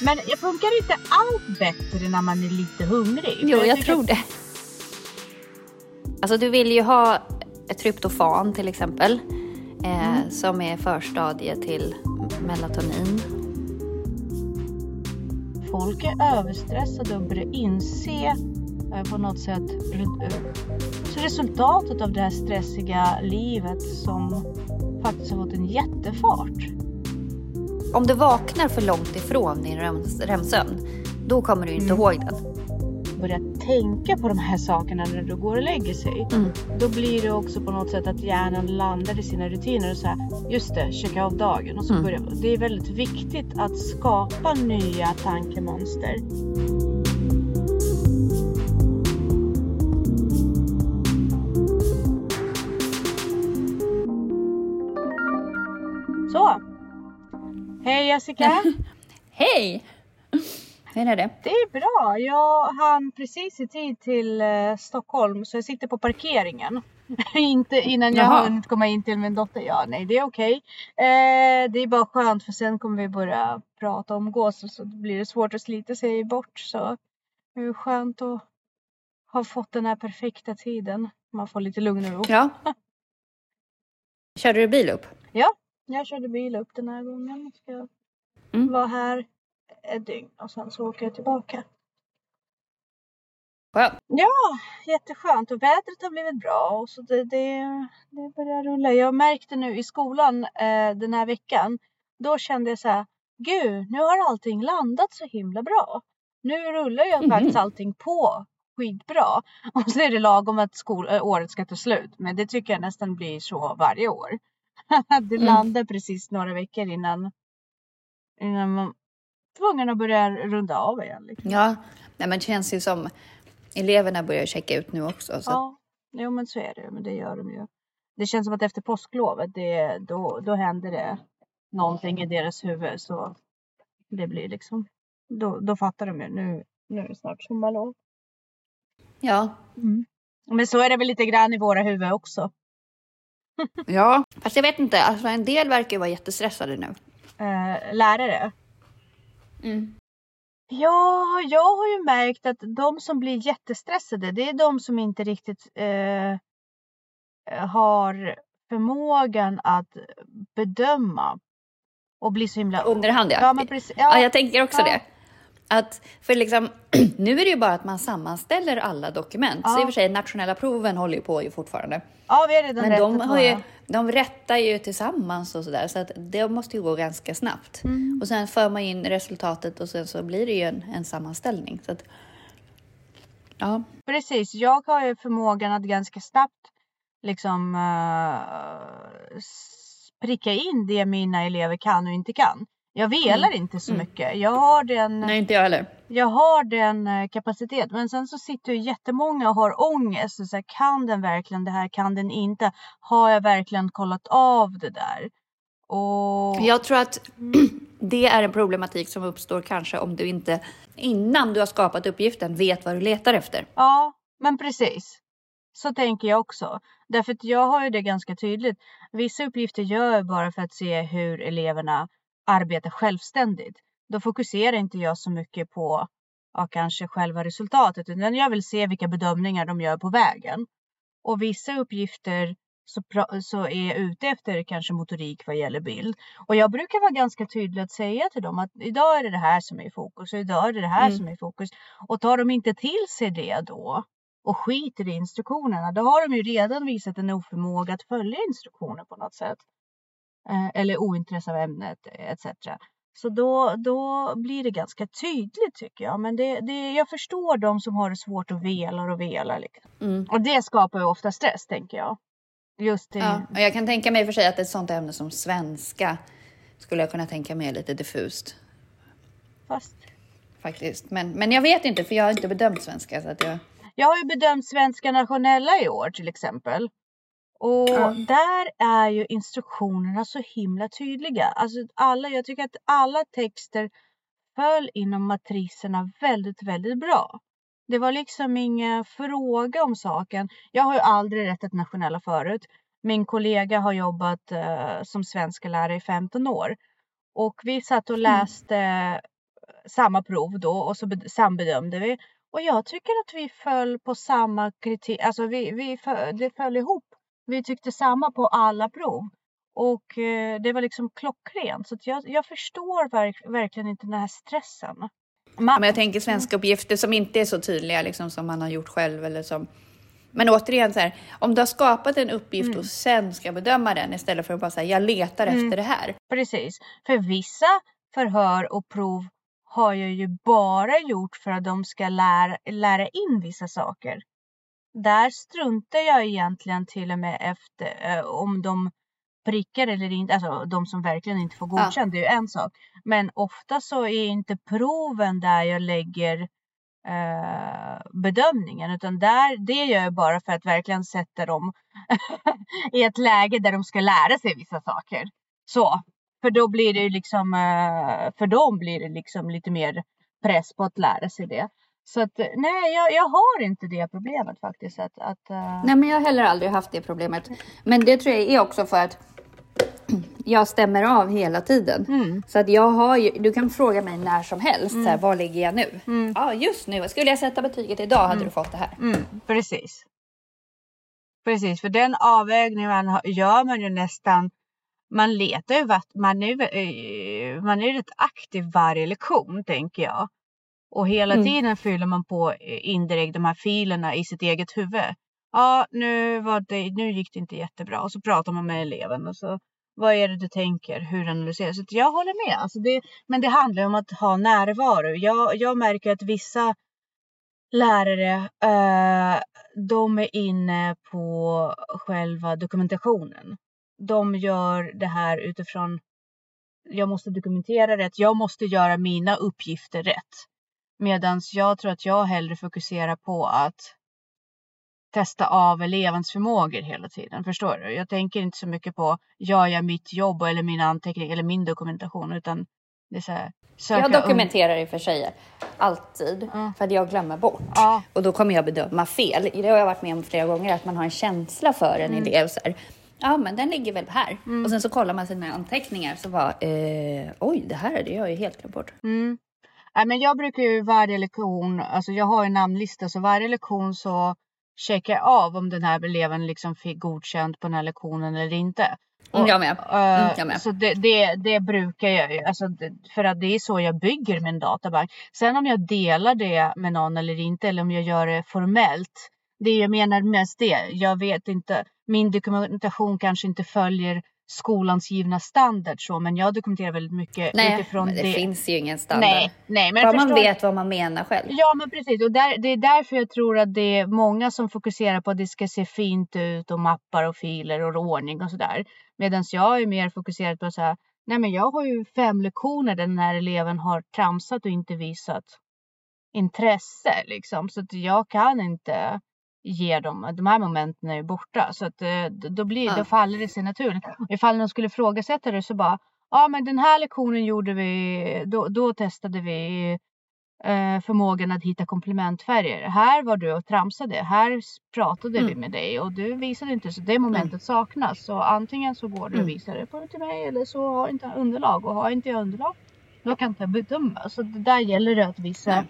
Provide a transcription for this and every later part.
Men funkar inte allt bättre när man är lite hungrig? Jo, jag, jag tror att... det. Alltså du vill ju ha ett tryptofan till exempel. Eh, mm. Som är förstadie till melatonin. Folk är överstressade och börjar inse eh, på något sätt så resultatet av det här stressiga livet som faktiskt har fått en jättefart. Om du vaknar för långt ifrån din REM-sömn, då kommer du inte mm. ihåg den börja tänka på de här sakerna när du går och lägger sig. Mm. Då blir det också på något sätt att hjärnan landar i sina rutiner och säger just det, checka av dagen. Och så mm. börjar, det är väldigt viktigt att skapa nya tankemönster. Så. Hej Jessica! Hej! Hur är det? Det är bra. Jag hann precis i tid till eh, Stockholm så jag sitter på parkeringen. inte innan jag har hunnit komma in till min dotter. Ja, nej, det är okej. Eh, det är bara skönt för sen kommer vi börja prata om gås så blir det svårt att slita sig bort. Så det är skönt att ha fått den här perfekta tiden. Man får lite lugn och ro. Ja. Körde du bil upp? Ja, jag körde bil upp den här gången. Ska mm. vara här ett dygn och sen så åker jag tillbaka. Skönt. Ja, jätteskönt och vädret har blivit bra och så det, det, det börjar rulla. Jag märkte nu i skolan eh, den här veckan, då kände jag så här, gud, nu har allting landat så himla bra. Nu rullar ju mm. faktiskt allting på skitbra. Och så är det lagom att skol, året ska ta slut. Men det tycker jag nästan blir så varje år. det mm. landar precis några veckor innan, innan man, tvungen att börja runda av igen. Liksom. Ja, Nej, men det känns ju som eleverna börjar checka ut nu också. Så. Ja, jo men så är det. Men det gör de ju. Det känns som att efter påsklovet, det, då, då händer det någonting i deras huvud. Så det blir liksom, då, då fattar de ju nu, nu är det snart sommarlov. Ja. Mm. Men så är det väl lite grann i våra huvuden också. Ja, fast jag vet inte. Alltså en del verkar ju vara jättestressade nu. Eh, lärare? Mm. Ja, jag har ju märkt att de som blir jättestressade, det är de som inte riktigt eh, har förmågan att bedöma och bli så himla... Underhand, ja. Ja, men precis, ja. ja jag tänker också ja. det. Att, för liksom, nu är det ju bara att man sammanställer alla dokument. Ja. Så i och för sig, nationella proven håller ju på ju fortfarande. Ja, vi har redan Men de, har ju, de rättar ju tillsammans och sådär, så att det måste ju gå ganska snabbt. Mm. Och sen för man in resultatet och sen så blir det ju en, en sammanställning. Så att, ja. Precis, jag har ju förmågan att ganska snabbt liksom uh, pricka in det mina elever kan och inte kan. Jag velar mm. inte så mm. mycket. Jag har den. Nej, inte jag heller. Jag har den eh, kapacitet, men sen så sitter ju jättemånga och har ångest. Och så här, kan den verkligen det här? Kan den inte? Har jag verkligen kollat av det där? Och... Jag tror att det är en problematik som uppstår kanske om du inte innan du har skapat uppgiften vet vad du letar efter. Ja, men precis. Så tänker jag också. Därför att jag har ju det ganska tydligt. Vissa uppgifter gör jag bara för att se hur eleverna arbeta självständigt. Då fokuserar inte jag så mycket på ja, kanske själva resultatet utan jag vill se vilka bedömningar de gör på vägen. Och vissa uppgifter så, så är jag ute efter kanske motorik vad gäller bild. Och jag brukar vara ganska tydlig att säga till dem att idag är det det här som är i fokus och idag är det det här mm. som är i fokus. Och tar de inte till sig det då och skiter i instruktionerna, då har de ju redan visat en oförmåga att följa instruktioner på något sätt. Eh, eller ointresse av ämnet etc. Så då, då blir det ganska tydligt tycker jag. Men det, det, jag förstår de som har det svårt och velar och velar. Liksom. Mm. Och det skapar ju ofta stress tänker jag. Just det. Ja, och jag kan tänka mig för sig att ett sånt ämne som svenska skulle jag kunna tänka mig lite diffust. Fast? Faktiskt. Men, men jag vet inte för jag har inte bedömt svenska. Så att jag... jag har ju bedömt svenska nationella i år till exempel. Och ja. där är ju instruktionerna så himla tydliga. Alltså alla, jag tycker att alla texter föll inom matriserna väldigt, väldigt bra. Det var liksom ingen fråga om saken. Jag har ju aldrig rättat nationella förut. Min kollega har jobbat uh, som svenska lärare i 15 år och vi satt och mm. läste mm. samma prov då och så sambedömde vi. Och jag tycker att vi föll på samma kriterier, alltså vi, vi föll, det föll ihop. Vi tyckte samma på alla prov. Och eh, det var liksom klockrent. Så jag, jag förstår verk, verkligen inte den här stressen. Man, men jag tänker svenska uppgifter som inte är så tydliga liksom, som man har gjort själv eller som men återigen, så här, om du har skapat en uppgift mm. och sen ska bedöma den istället för att bara säga jag letar mm. efter det här. Precis, för vissa förhör och prov har jag ju bara gjort för att de ska lära, lära in vissa saker. Där struntar jag egentligen till och med efter eh, om de prickar eller inte, alltså de som verkligen inte får godkänt, ja. det är ju en sak. Men ofta så är inte proven där jag lägger eh, bedömningen utan där, det gör jag bara för att verkligen sätta dem i ett läge där de ska lära sig vissa saker. Så, för då blir det liksom, eh, för dem blir det liksom lite mer press på att lära sig det. Så att nej, jag, jag har inte det problemet faktiskt. Att, att, uh... Nej, men jag har heller aldrig haft det problemet. Men det tror jag är också för att jag stämmer av hela tiden. Mm. Så att jag har ju, du kan fråga mig när som helst, mm. så här, var ligger jag nu? Mm. Ja, just nu. Skulle jag sätta betyget idag hade mm. du fått det här. Mm, precis. Precis, för den avvägningen gör man ju nästan man letar ju vart, man är, eh, man är rätt aktiv varje lektion tänker jag. Och hela mm. tiden fyller man på eh, indirekt de här filerna i sitt eget huvud. Ja, nu, var det, nu gick det inte jättebra och så pratar man med eleven och så vad är det du tänker? Hur analyserar du? Jag håller med. Alltså det, men det handlar om att ha närvaro. Jag, jag märker att vissa lärare, eh, de är inne på själva dokumentationen. De gör det här utifrån jag måste dokumentera rätt. Jag måste göra mina uppgifter rätt. Medan jag tror att jag hellre fokuserar på att testa av elevens förmågor hela tiden. Förstår du? Jag tänker inte så mycket på gör jag mitt jobb eller min anteckning eller min dokumentation utan det är så här, jag dokumenterar i och för sig alltid mm. för att jag glömmer bort ja. och då kommer jag bedöma fel. Det har jag varit med om flera gånger att man har en känsla för en mm. elev. Så här, ja, men den ligger väl här. Mm. Och sen så kollar man sina anteckningar så bara, eh, oj, det här det har jag ju helt glömt bort. Mm. Nej, men jag brukar ju varje lektion, alltså jag har en namnlista så varje lektion så checkar av om den här eleven liksom fick godkänt på den här lektionen eller inte. Och, jag med. Mm, jag med. Så det, det, det, brukar jag alltså, för att det är så jag bygger min databank. Sen om jag delar det med någon eller inte eller om jag gör det formellt. Det jag menar mest det. Jag vet inte. Min dokumentation kanske inte följer skolans givna standard så, men jag dokumenterar väldigt mycket nej, utifrån det. det. det finns ju ingen standard. Nej, nej. Men Bara man vet vad man menar själv. Ja, men precis. Och där, det är därför jag tror att det är många som fokuserar på att det ska se fint ut och mappar och filer och ordning och sådär. Medan jag är mer fokuserad på så här, nej men jag har ju fem lektioner där den här eleven har tramsat och inte visat intresse liksom. Så att jag kan inte ger dem, de här momenten är ju borta så att eh, då, blir, ja. då faller det sig naturligt. Ifall någon skulle ifrågasätta det så bara, ja men den här lektionen gjorde vi, då, då testade vi eh, förmågan att hitta komplementfärger. Här var du och tramsade, här pratade mm. vi med dig och du visade inte så det momentet mm. saknas. Så antingen så går du och mm. visar det på till mig eller så har inte underlag och har inte jag underlag då kan inte jag bedöma. Så det där gäller det att visa Nej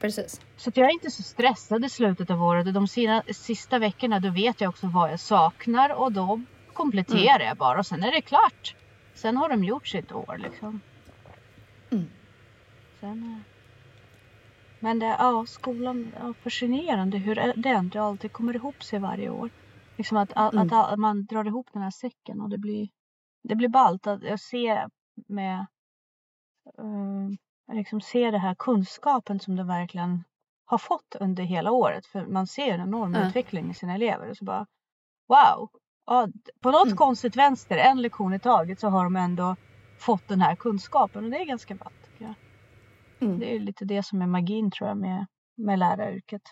Precis. Så jag är inte så stressad i slutet av året. De sina, sista veckorna då vet jag också vad jag saknar och då kompletterar mm. jag bara och sen är det klart. Sen har de gjort sitt år liksom. Mm. Sen, eh, men det, ja, skolan är fascinerande hur det ändå alltid kommer ihop sig varje år. Liksom att, att, mm. att, man drar ihop den här säcken och det blir, det blir ballt att se med uh, liksom se den här kunskapen som de verkligen har fått under hela året. För man ser en enorm mm. utveckling i sina elever. Och så bara, wow! Ja, på något mm. konstigt vänster, en lektion i taget, så har de ändå fått den här kunskapen. Och det är ganska ballt tycker jag. Mm. Det är lite det som är magin tror jag med, med läraryrket.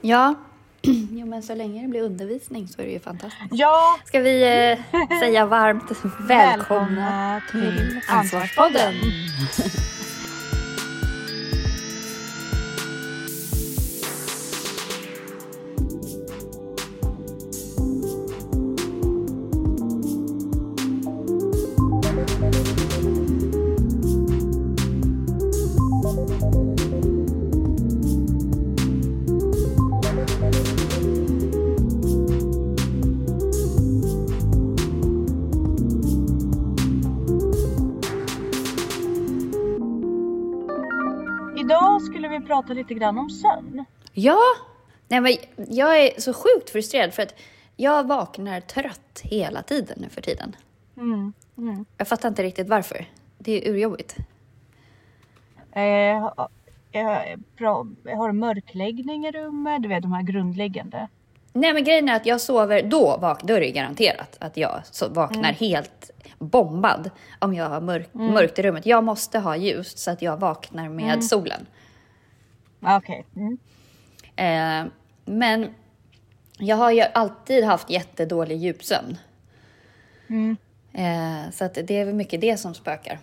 Ja, Jo, men så länge det blir undervisning så är det ju fantastiskt. Ja! Ska vi eh, säga varmt välkomna, välkomna till Ansvarspodden. Prata lite grann om sömn. Ja, Nej, men jag är så sjukt frustrerad för att jag vaknar trött hela tiden nu för tiden. Mm, mm. Jag fattar inte riktigt varför. Det är urjobbigt. Eh, eh, bra. Har du mörkläggning i rummet? Du vet de här grundläggande. Nej men grejen är att jag sover, då, vak då är det garanterat att jag så vaknar mm. helt bombad om jag har mörk, mm. mörkt i rummet. Jag måste ha ljus så att jag vaknar med mm. solen. Okej. Okay. Mm. Eh, men jag har ju alltid haft jättedålig djupsömn. Mm. Eh, så att det är väl mycket det som spökar.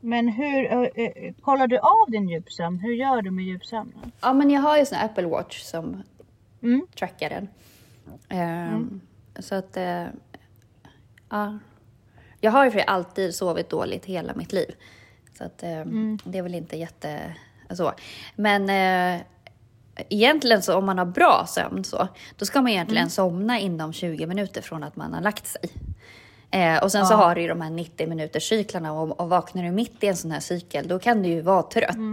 Men hur, äh, kollar du av din djupsömn? Hur gör du med djupsömnen? Ja, men jag har ju sån Apple Watch som mm. trackar den. Eh, mm. Så att, eh, ja. Jag har ju för alltid sovit dåligt hela mitt liv. Så att eh, mm. det är väl inte jätte så. Men eh, egentligen så om man har bra sömn så, då ska man egentligen mm. somna inom 20 minuter från att man har lagt sig. Eh, och sen ja. så har du ju de här 90 minuters cyklarna och, och vaknar du mitt i en sån här cykel då kan du ju vara trött. Mm.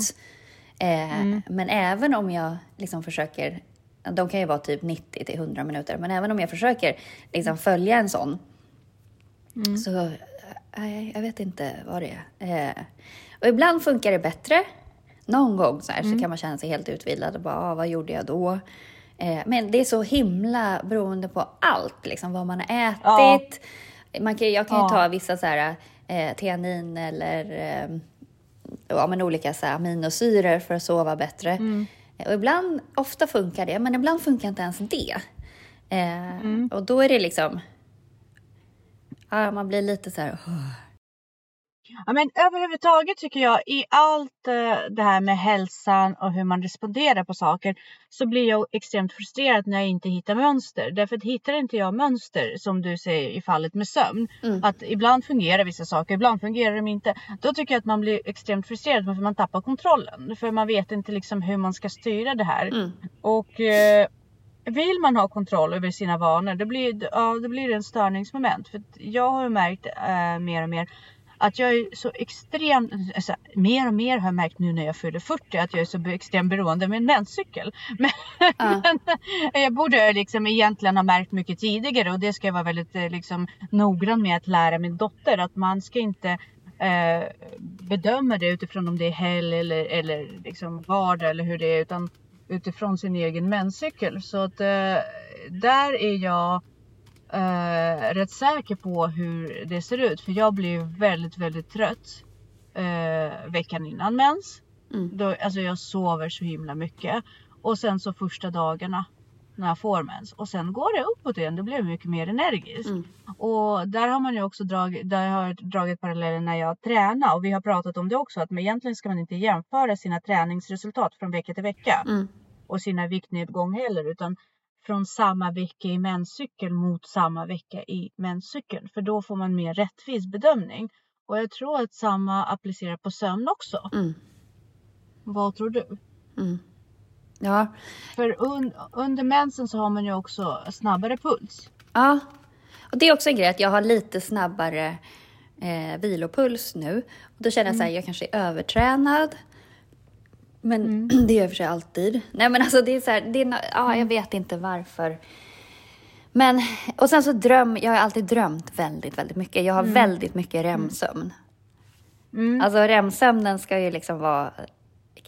Eh, mm. Men även om jag liksom försöker, de kan ju vara typ 90 till 100 minuter, men även om jag försöker liksom följa en sån mm. så, nej, jag vet inte vad det är. Eh, och ibland funkar det bättre någon gång så, här, mm. så kan man känna sig helt utvilad och bara, ah, vad gjorde jag då? Eh, men det är så himla beroende på allt, liksom vad man har ätit. Ja. Man kan, jag kan ju ja. ta vissa så här, eh, teanin eller eh, ja, men olika så här, aminosyror för att sova bättre. Mm. Och ibland, ofta funkar det, men ibland funkar inte ens det. Eh, mm. Och då är det liksom, ja, man blir lite så här, oh Ja, men överhuvudtaget tycker jag i allt eh, det här med hälsan och hur man responderar på saker så blir jag extremt frustrerad när jag inte hittar mönster. Därför att hittar inte jag mönster som du säger i fallet med sömn. Mm. Att ibland fungerar vissa saker, ibland fungerar de inte. Då tycker jag att man blir extremt frustrerad för man tappar kontrollen. För man vet inte liksom hur man ska styra det här. Mm. Och eh, vill man ha kontroll över sina vanor då blir, ja, då blir det en störningsmoment. För jag har märkt äh, mer och mer att jag är så extremt, alltså, mer och mer har jag märkt nu när jag fyller 40 att jag är så extremt beroende av en menscykel. Men, uh. men jag borde liksom egentligen ha märkt mycket tidigare och det ska jag vara väldigt eh, liksom, noggrann med att lära min dotter att man ska inte eh, bedöma det utifrån om det är helg eller, eller liksom vardag eller hur det är utan utifrån sin egen menscykel. Så att eh, där är jag eh, rätt säker på hur det ser ut. För jag blir väldigt, väldigt trött eh, veckan innan mens. Mm. Då, alltså jag sover så himla mycket. Och sen så första dagarna när jag får mens. Och sen går det uppåt igen. Då blir jag mycket mer energisk. Mm. Och där har man ju också dragit, där har jag dragit paralleller när jag tränar. Och vi har pratat om det också. Att egentligen ska man inte jämföra sina träningsresultat från vecka till vecka. Mm. Och sina viktnedgång heller. Utan från samma vecka i menscykeln mot samma vecka i menscykeln. För då får man mer rättvis bedömning. Och jag tror att samma applicerar på sömn också. Mm. Vad tror du? Mm. Ja. För un under mensen så har man ju också snabbare puls. Ja, och det är också en grej att jag har lite snabbare eh, vilopuls nu. Och då känner jag mm. så här, mm. jag kanske är övertränad. Men mm. det gör jag för sig alltid. Nej men alltså det är så här, det är, ja, jag mm. vet inte varför. Men, och sen så dröm, jag har alltid drömt väldigt, väldigt mycket. Jag har mm. väldigt mycket mm. REM-sömn. Mm. Alltså REM-sömnen ska ju liksom vara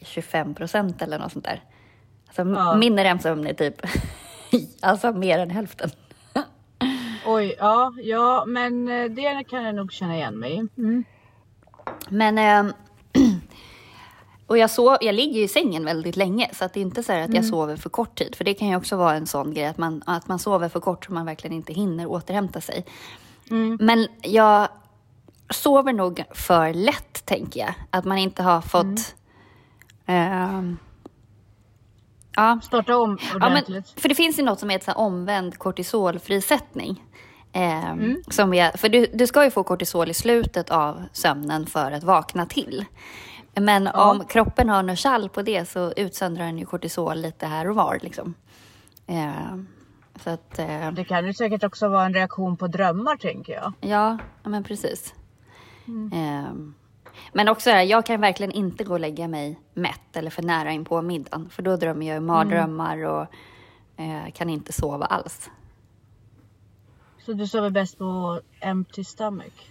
25 procent eller något sånt där. Alltså ja. min REM-sömn är typ, alltså mer än hälften. Oj, ja, ja, men eh, det kan jag nog känna igen mig mm. Men eh, Och jag, sov, jag ligger i sängen väldigt länge, så att det är inte så att mm. jag sover för kort tid. För det kan ju också vara en sån grej, att man, att man sover för kort så man verkligen inte hinner återhämta sig. Mm. Men jag sover nog för lätt, tänker jag. Att man inte har fått... Mm. Uh, ja. Starta om ordentligt. Ja, men, för det finns ju något som heter omvänd kortisolfrisättning. Eh, mm. som är, för du, du ska ju få kortisol i slutet av sömnen för att vakna till. Men ja. om kroppen har något kall på det så utsöndrar den ju kortisol lite här och var. Liksom. Eh, så att, eh, det kan ju säkert också vara en reaktion på drömmar tänker jag. Ja, men precis. Mm. Eh, Men också här, jag kan verkligen inte gå och lägga mig mätt eller för nära in på middagen. För då drömmer jag mardrömmar och eh, kan inte sova alls. Så du sover bäst på empty stomach?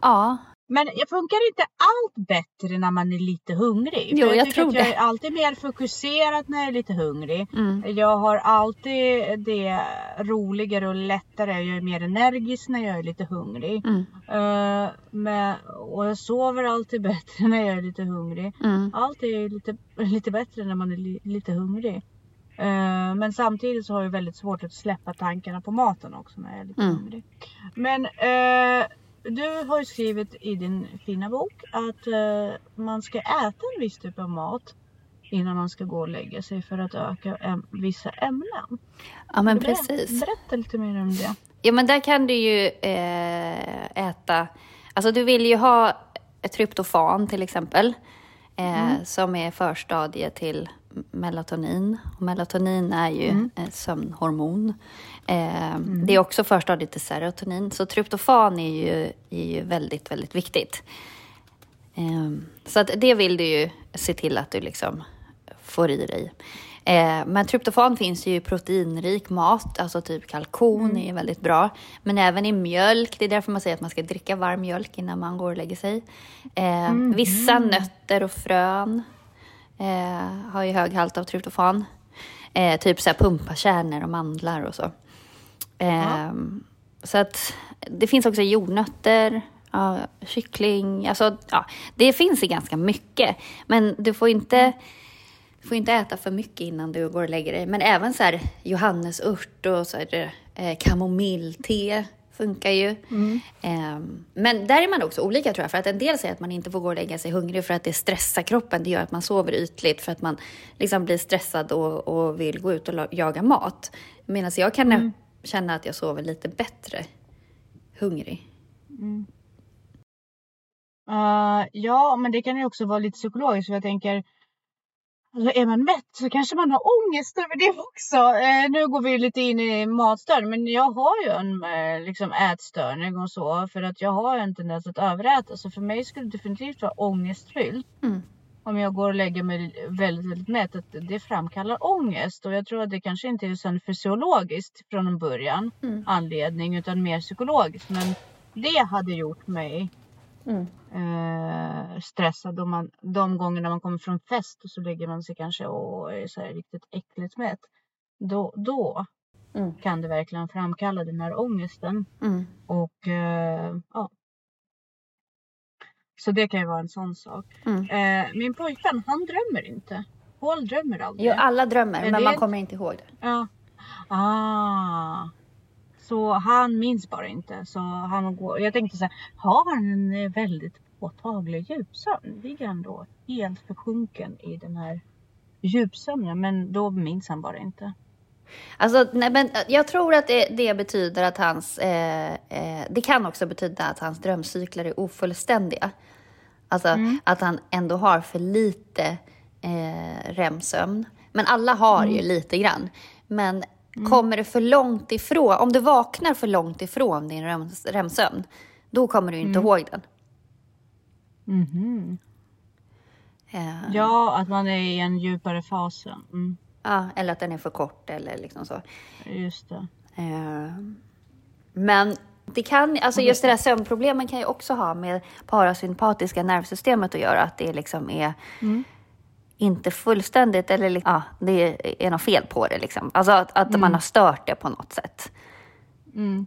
Ja. Men funkar inte allt bättre när man är lite hungrig? Jo, jag, jag tror att det. Jag är alltid mer fokuserad när jag är lite hungrig. Mm. Jag har alltid det roligare och lättare. Jag är mer energisk när jag är lite hungrig. Mm. Uh, med, och jag sover alltid bättre när jag är lite hungrig. Mm. Allt är lite, lite bättre när man är li, lite hungrig. Uh, men samtidigt så har jag väldigt svårt att släppa tankarna på maten också när jag är lite Mm. hungrig. Men uh, du har ju skrivit i din fina bok att uh, man ska äta en viss typ av mat innan man ska gå och lägga sig för att öka äm vissa ämnen. Ja, men Ber- precis. Berätta lite mer om det. Ja, men där kan du ju eh, äta... Alltså, du vill ju ha ett tryptofan till exempel, eh, som är förstadie till melatonin. Och melatonin är ju ett sömnhormon. Eh, Det är också förstadiet till serotonin. Så tryptofan är ju, är ju väldigt, väldigt viktigt. Eh, så att det vill du ju se till att du liksom får i dig. Eh, men tryptofan finns ju i proteinrik mat, alltså typ kalkon är ju väldigt bra. Men även i mjölk, det är därför man säger att man ska dricka varm mjölk innan man går och lägger sig. Eh, Vissa nötter och frön eh, har ju hög halt av tryptofan. Eh, typ så här pumpakärnor och mandlar och så. Eh, Så att det finns också jordnötter, ja, kyckling, alltså ja, det finns i ganska mycket. Men du får inte, du får inte äta för mycket innan du går och lägger dig. Men även så här johannesört och så här, eh, kamomillte funkar ju. Eh, men där är man också olika tror jag. För att en del säger att man inte får gå och lägga sig hungrig för att det stressar kroppen. Det gör att man sover ytligt för att man liksom blir stressad och, och vill gå ut och jaga mat. Medan jag kan känna att jag sover lite bättre hungrig. Uh, ja, men det kan ju också vara lite psykologiskt. För jag tänker, alltså är man mätt så kanske man har ångest över det också. Eh, nu går vi lite in i matstörning, men jag har ju en eh, liksom ätstörning och så. För att jag har en tendens att överäta. Så för mig skulle det definitivt vara ångestfyllt. Mm. Om jag går och lägger mig väldigt, väldigt mätt. Att det framkallar ångest. Och jag tror att det kanske inte är så fysiologiskt från en början. Mm. Anledning, utan mer psykologiskt. Men det hade gjort mig Mm. Eh, stressad. Om man, de gångerna man kommer från fest och så lägger man sig kanske och är så här riktigt äckligt mätt. Då, då Mm. kan det verkligen framkalla den här ångesten. Mm. Och eh, ja. Så det kan ju vara en sån sak. Mm. Eh, min pojkvän, han drömmer inte. Paul drömmer aldrig. Jo, alla drömmer, Men men man kommer inte ihåg det. Ja. Ah. Så han minns bara inte. Så han går, jag tänkte så här, har han en eh, väldigt påtaglig djupsömn? Ligger han då helt försjunken i den här djupsömnen? Men då minns han bara inte. Alltså, nej, men jag tror att det, det betyder att hans... Eh, eh, det kan också betyda att hans drömcykler är ofullständiga. Alltså att han ändå har för lite eh, REM-sömn. Men alla har ju lite grann. Men kommer det för långt ifrån, om du vaknar för långt ifrån din REM- REM-sömn, då kommer du inte ihåg den. Mhm. Eh, Ja, att man är i en djupare fas. Mm, ja, eller att den är för kort eller liksom så. just det. Eh, Men det kan, alltså just det där sömnproblemen kan ju också ha med parasympatiska nervsystemet att göra. Att det liksom är inte fullständigt eller ja, det är något fel på det. Liksom. Alltså att, att man har stört det på något sätt. Mm.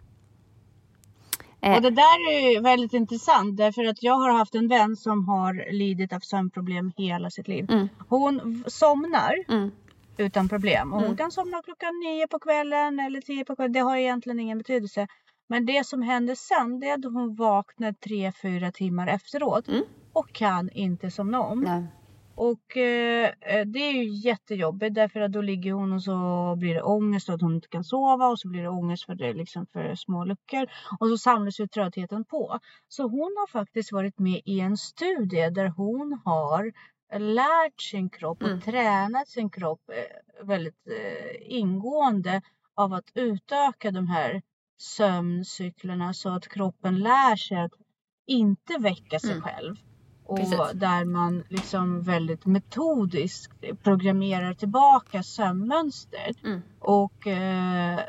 Eh. Och det där är ju väldigt intressant därför att jag har haft en vän som har lidit av sömnproblem hela sitt liv. Mm. Hon somnar Mm. utan problem. Och hon Mm. kan somna klockan nio på kvällen eller tio på kvällen. Det har egentligen ingen betydelse. Men det som händer sen det är att hon vaknar tre, fyra timmar efteråt. Mm. Och kan inte somna om. Nej. Och eh, eh, det är ju jättejobbigt därför att då ligger hon och så blir det ångest att hon inte kan sova och så blir det ångest för det liksom för små luckor. Och så samlas ju tröttheten på. Så hon har faktiskt varit med i en studie där hon har lärt sin kropp och Mm. tränat sin kropp eh, väldigt eh, ingående av att utöka de här sömncyklerna så att kroppen lär sig att inte väcka sig Mm. själv. Och där man liksom väldigt metodiskt programmerar tillbaka sömnmönster. Mm. Och eh,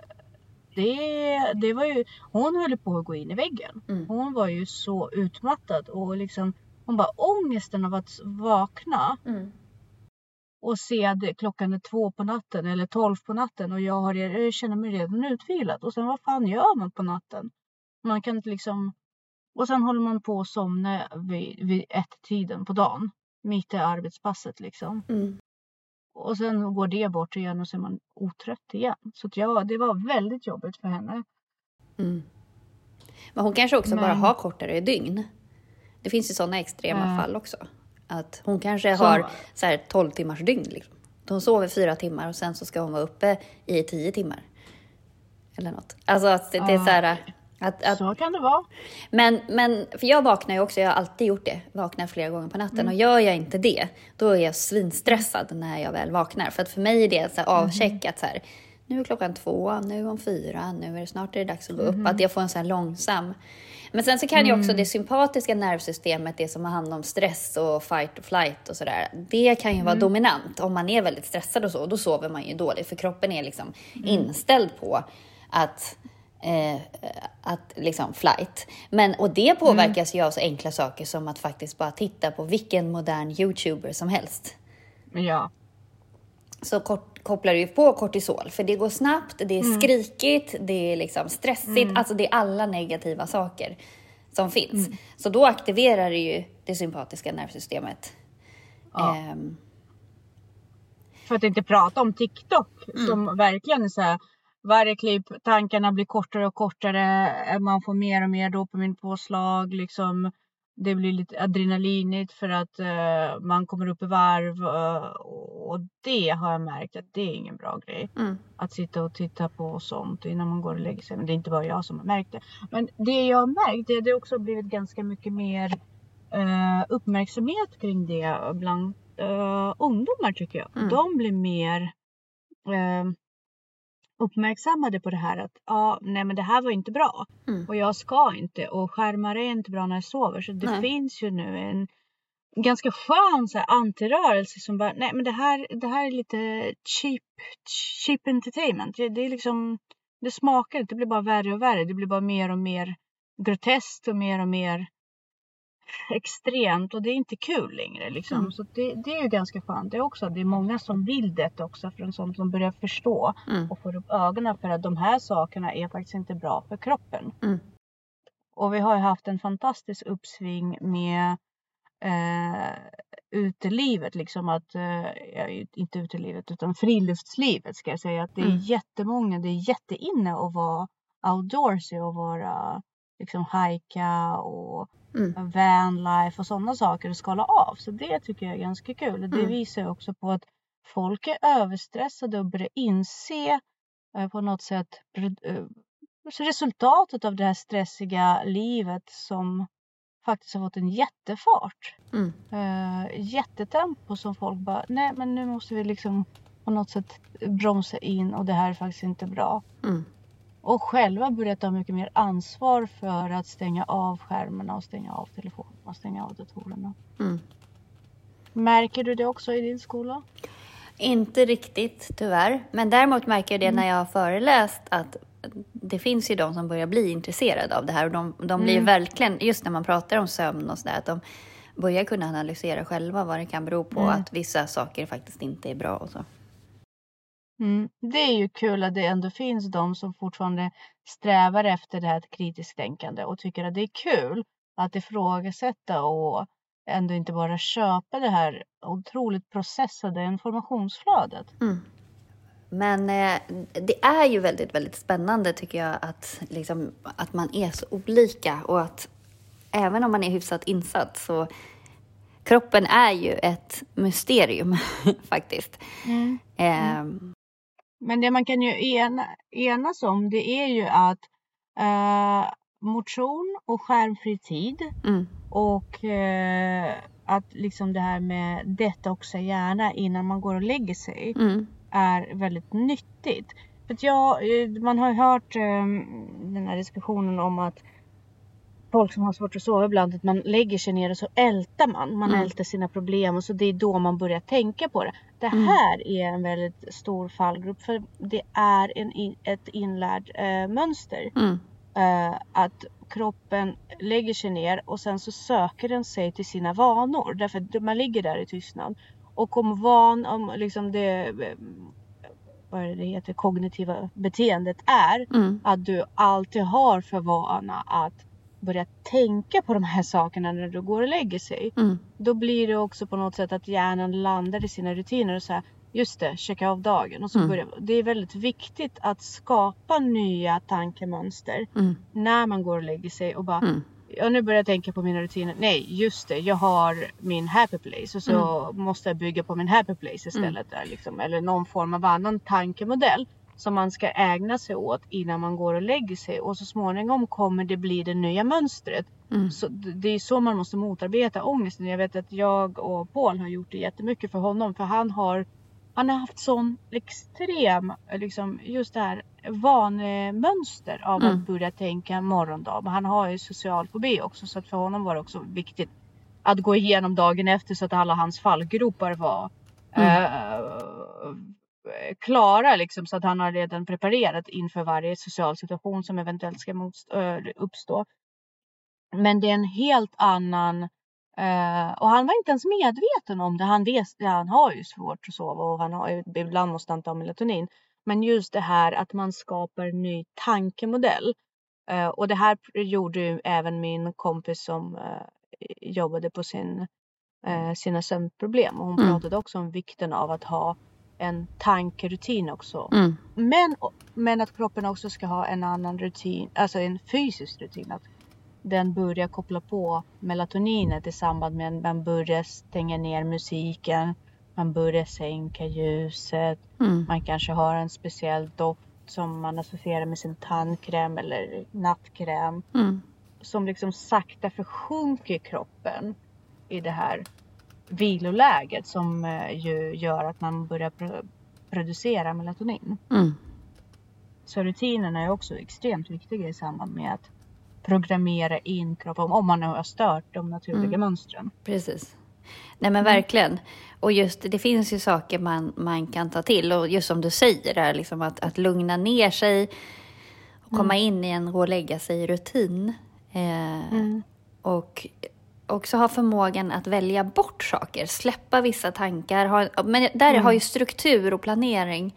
det, det var ju, hon höll på att gå in i väggen. Mm. Hon var ju så utmattad och liksom hon bara ångesten av att vakna mm. och se att klockan är två på natten eller tolv på natten och jag, har, jag känner mig redan utvilad. Och sen vad fan gör man på natten? Man kan inte liksom och sen håller man på att somna vid, vid ett-tiden på dagen. Mitt i arbetspasset liksom. Mm. Och sen går det bort igen och så är man otrött igen. Så att ja, det var väldigt jobbigt för henne. Mm. Men hon kanske också Men... bara har kortare dygn. Det finns ju sådana extrema äh. fall också. Att hon kanske så... har så här 12 timmars dygn. Liksom. Hon sover fyra timmar och sen så ska hon vara uppe i tio timmar. Eller något. Alltså att det, det är så här... Att, att, så kan det vara. Men, men för jag vaknar ju också, jag har alltid gjort det, vaknar flera gånger på natten. Mm. Och gör jag inte det, då är jag svinstressad när jag väl vaknar. För att för mig är det så här avcheckat så här, nu är klockan två, nu är hon fyra, nu är det snart är det dags att gå upp. Mm. Att jag får en så här långsam... Men sen så kan mm. ju också det sympatiska nervsystemet, det som har hand om stress och fight och flight och sådär, det kan ju vara mm. dominant om man är väldigt stressad och så. Och då sover man ju dåligt, för kroppen är liksom mm. inställd på att eh, att liksom flight. Men, och det påverkas mm. ju av så enkla saker som att faktiskt bara titta på vilken modern youtuber som helst. Ja. Så kort, kopplar du ju på kortisol, för det går snabbt, det är mm. skrikigt, det är liksom stressigt, mm. alltså det är alla negativa saker som finns. Mm. Så då aktiverar det ju det sympatiska nervsystemet. Ja. Um, för att inte prata om TikTok mm. som verkligen är så här varje klipp, tankarna blir kortare och kortare. Eh, man får mer och mer dopaminpåslag. Liksom, det blir lite adrenalinigt för att uh, man kommer upp i varv. Uh, och det har jag märkt att det är ingen bra grej. Mm. Att sitta och titta på sånt innan man går och lägger sig. Men det är inte bara jag som har märkt det. Men det jag har märkt är att det också blivit ganska mycket mer uh, uppmärksamhet kring det bland ungdomar tycker jag. Mm. De blir mer uppmärksammade på det här att ja, nej men det här var inte bra mm. och jag ska inte och skärmar är inte bra när jag sover så det nej. finns ju nu en ganska skön så här, antirörelse som bara nej men det här, det här är lite cheap, cheap entertainment. Det, det är liksom det smakar inte, det blir bara värre och värre. Det blir bara mer och mer groteskt och mer och mer extremt och det är inte kul längre. Liksom. Mm. Så det, det, är ju ganska skönt. Det också det är många som vill detta också för en sån som börjar förstå mm. och får upp ögonen för att de här sakerna är faktiskt inte bra för kroppen. Mm. Och vi har ju haft en fantastisk uppsving med eh, utelivet, liksom att, eh, inte utelivet utan friluftslivet ska jag säga. Att det är mm. jättemånga, det är jätteinne att vara outdoorsy och vara liksom hajka och mm. vanlife och sådana saker och skala av. Så det tycker jag är ganska kul. Det mm. visar också på att folk är överstressade och börjar inse eh, på något sätt eh, resultatet av det här stressiga livet som faktiskt har fått en jättefart. Mm. Uh, jättetempo som folk bara, nej men nu måste vi liksom på något sätt bromsa in och det här är faktiskt inte bra. Mm och själva börjat ta mycket mer ansvar för att stänga av skärmarna och stänga av telefonen och stänga av datorerna. Mm. Märker du det också i din skola? Inte riktigt tyvärr, men däremot märker jag det mm. när jag har föreläst att det finns ju de som börjar bli intresserade av det här och de, de blir mm. verkligen, just när man pratar om sömn och sådär, att de börjar kunna analysera själva vad det kan bero på mm. att vissa saker faktiskt inte är bra och så. Mm. Det är ju kul att det ändå finns de som fortfarande strävar efter det här kritiskt tänkande och tycker att det är kul att ifrågasätta och ändå inte bara köpa det här otroligt processade informationsflödet. Mm. Men eh, det är ju väldigt, väldigt spännande tycker jag att, liksom, att man är så olika och att även om man är hyfsat insatt så kroppen är ju ett mysterium faktiskt. Mm. Mm. Eh, men det man kan ju ena, enas om det är ju att eh, motion och skärmfri tid mm. och eh, att liksom det här med detoxa hjärna innan man går och lägger sig mm. är väldigt nyttigt. För jag, man har ju hört eh, den här diskussionen om att folk som har svårt att sova ibland att man lägger sig ner och så ältar man. Man mm. ältar sina problem och så det är då man börjar tänka på det. Det mm. här är en väldigt stor fallgrupp för det är en ett inlärd eh, mönster. Mm. Eh, att kroppen lägger sig ner och sen så söker den sig till sina vanor. Därför att man ligger där i tystnad. Och om van, om liksom det eh, vad det heter, kognitiva beteendet är. Mm. Att du alltid har för vana att börja tänka på de här sakerna när du går och lägger sig. Mm. Då blir det också på något sätt att hjärnan landar i sina rutiner och säger just det, checka av dagen. Och så mm. börjar, det är väldigt viktigt att skapa nya tankemönster mm. när man går och lägger sig och bara mm. Ja, nu börjar jag tänka på mina rutiner. Nej, just det. Jag har min happy place och så mm. måste jag bygga på min happy place istället. Där, liksom. Eller någon form av annan tankemodell som man ska ägna sig åt innan man går och lägger sig och så småningom kommer det bli det nya mönstret. Mm. Så det är så man måste motarbeta ångesten. Jag vet att jag och Paul har gjort det jättemycket för honom för han har han har haft sån extrem, liksom just det här vanemönster av mm. att börja tänka morgondag. Men han har ju social fobi också så att för honom var det också viktigt att gå igenom dagen efter så att alla hans fallgropar var mm. uh, klara liksom så att han har redan preparerat inför varje social situation som eventuellt ska uh, uppstå. Men det är en helt annan Uh, och han var inte ens medveten om det. Han, vet, han har ju svårt att sova och han har, ibland måste han ta melatonin. Men just det här att man skapar en ny tankemodell. Uh, och det här gjorde ju även min kompis som uh, jobbade på sin, sina sömnproblem. Och hon mm. pratade också om vikten av att ha en tankerutin också. Mm. Men, men att kroppen också ska ha en annan rutin, alltså en fysisk rutin. Att den börjar koppla på melatoninet i samband med att man börjar stänga ner musiken. Man börjar sänka ljuset. Mm. Man kanske har en speciell doft som man associerar med sin tandkräm eller nattkräm. Mm. Som liksom sakta försjunker kroppen i det här viloläget som eh, ju gör att man börjar producera melatonin. Mm. Så rutinerna är också extremt viktiga i samband med att programmera in kroppen om man nu har stört de naturliga mm. mönstren. Precis. Nej men mm. verkligen. Och just det finns ju saker man, man kan ta till och just som du säger där, liksom att, att lugna ner sig och komma mm. in i en gå och lägga sig rutin. Eh, mm. Och också ha förmågan att välja bort saker, släppa vissa tankar. Ha, men där mm. har ju struktur och planering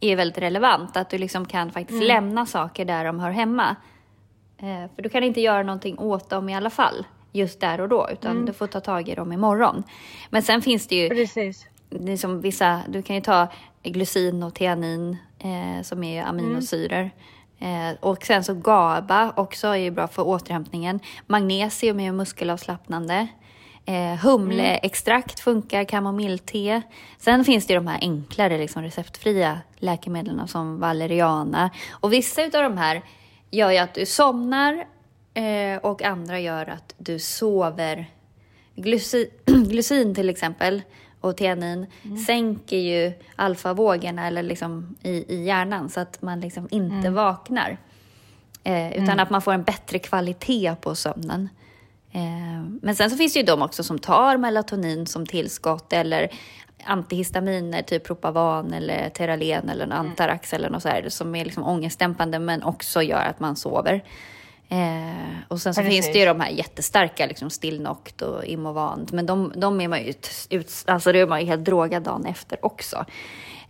är väldigt relevant, att du liksom kan faktiskt mm. lämna saker där de hör hemma. Eh, för du kan inte göra någonting åt dem i alla fall, just där och då, utan mm. du får ta tag i dem imorgon. Men sen finns det ju Precis. Liksom vissa, du kan ju ta glycin och teanin eh, som är aminosyror. Mm. Eh, och sen så GABA också är ju bra för återhämtningen. Magnesium är ju muskelavslappnande. Eh, humleextrakt funkar, kamomillte. Sen finns det ju de här enklare liksom, receptfria läkemedlen som valeriana. Och vissa av de här gör ju att du somnar eh, och andra gör att du sover. Glycin, glycin till exempel och teanin mm. sänker ju alfavågorna eller liksom i, i hjärnan så att man liksom inte mm. vaknar. Eh, utan mm. att man får en bättre kvalitet på sömnen. Eh, men sen så finns det ju de också som tar melatonin som tillskott eller antihistaminer, typ Propavan eller Teralen eller. Antarax eller något så här, som är liksom ångestdämpande men också gör att man sover. Eh, och sen så Precis. finns det ju de här jättestarka, liksom Stillnoct och Imovant, men de, de är man ju ut, alltså det är man ju helt drogad dagen efter också.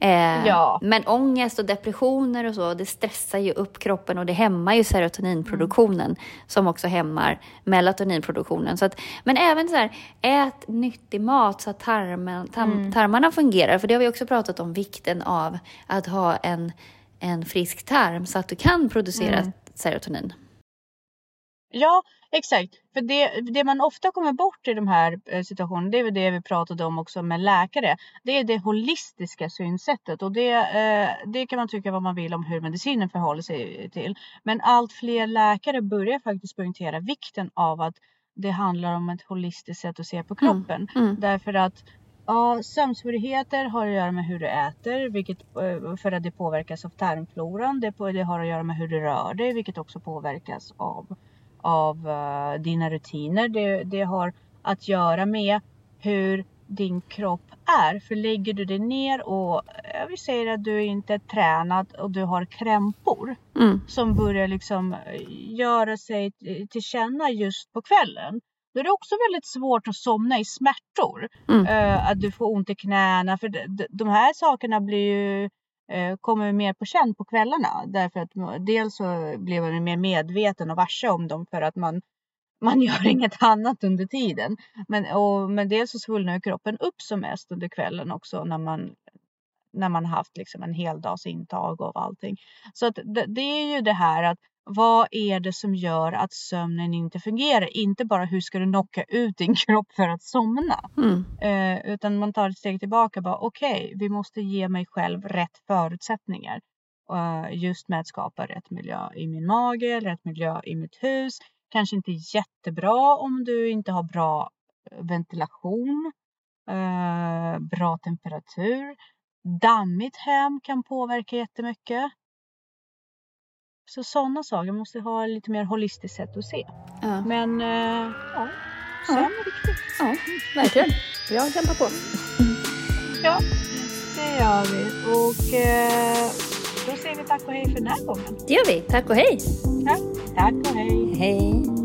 Eh, ja. Men ångest och depressioner och så, det stressar ju upp kroppen och det hämmar ju serotoninproduktionen mm. som också hämmar melatoninproduktionen. Så att, men även så här, ät nyttig mat så att tarmen, tarm, mm. tarmarna fungerar. För det har vi också pratat om, vikten av att ha en, en frisk tarm så att du kan producera mm. serotonin. Ja, exakt. För det, det man ofta kommer bort i de här eh, situationerna, det är det vi pratade om också med läkare. Det är det holistiska synsättet och det, eh, det kan man tycka vad man vill om hur medicinen förhåller sig till. Men allt fler läkare börjar faktiskt poängtera vikten av att det handlar om ett holistiskt sätt att se på mm, kroppen. Mm. Mm. Därför att Ja, sömnsvårigheter har att göra med hur du äter, vilket, eh, för att det påverkas av tarmfloran. Det, det har att göra med hur du rör dig, vilket också påverkas av av uh, dina rutiner. Det, det har att göra med hur din kropp är. För lägger du dig ner och vi säger att du inte är tränad och du har krämpor mm. som börjar liksom göra sig till känna just på kvällen. Då är det också väldigt svårt att somna i smärtor. Mm. Uh, att du får ont i knäna. För de, de här sakerna blir ju, Eh, kommer mer på känn på kvällarna. Därför att mm, dels så blir man mer medveten och varse om dem för att man man gör inget annat under tiden. Men, och, men dels så svullnar kroppen upp som mest under kvällen också när man när man haft liksom en hel dags intag av allting. Så att det, det, är ju det här att vad är det som gör att sömnen inte fungerar? Inte bara hur ska du knocka ut din kropp för att somna? Mm. Eh, utan man tar ett steg tillbaka. Bara okej, okay, vi måste ge mig själv rätt förutsättningar. Uh, just med att skapa rätt miljö i min mage, rätt miljö i mitt hus, Kanske inte jättebra om du inte har bra eh, ventilation, eh, bra temperatur. Dammigt hem kan påverka jättemycket. Så sådana saker måste ha lite mer holistiskt sätt att se. Ja. Men eh, ja, sömn är viktigt. Ja, verkligen. Jag kämpar på. Ja, det gör vi. Och eh, då säger vi tack och hej för den här gången. Det gör vi. Tack och hej. Ja, tack och hej. Hej.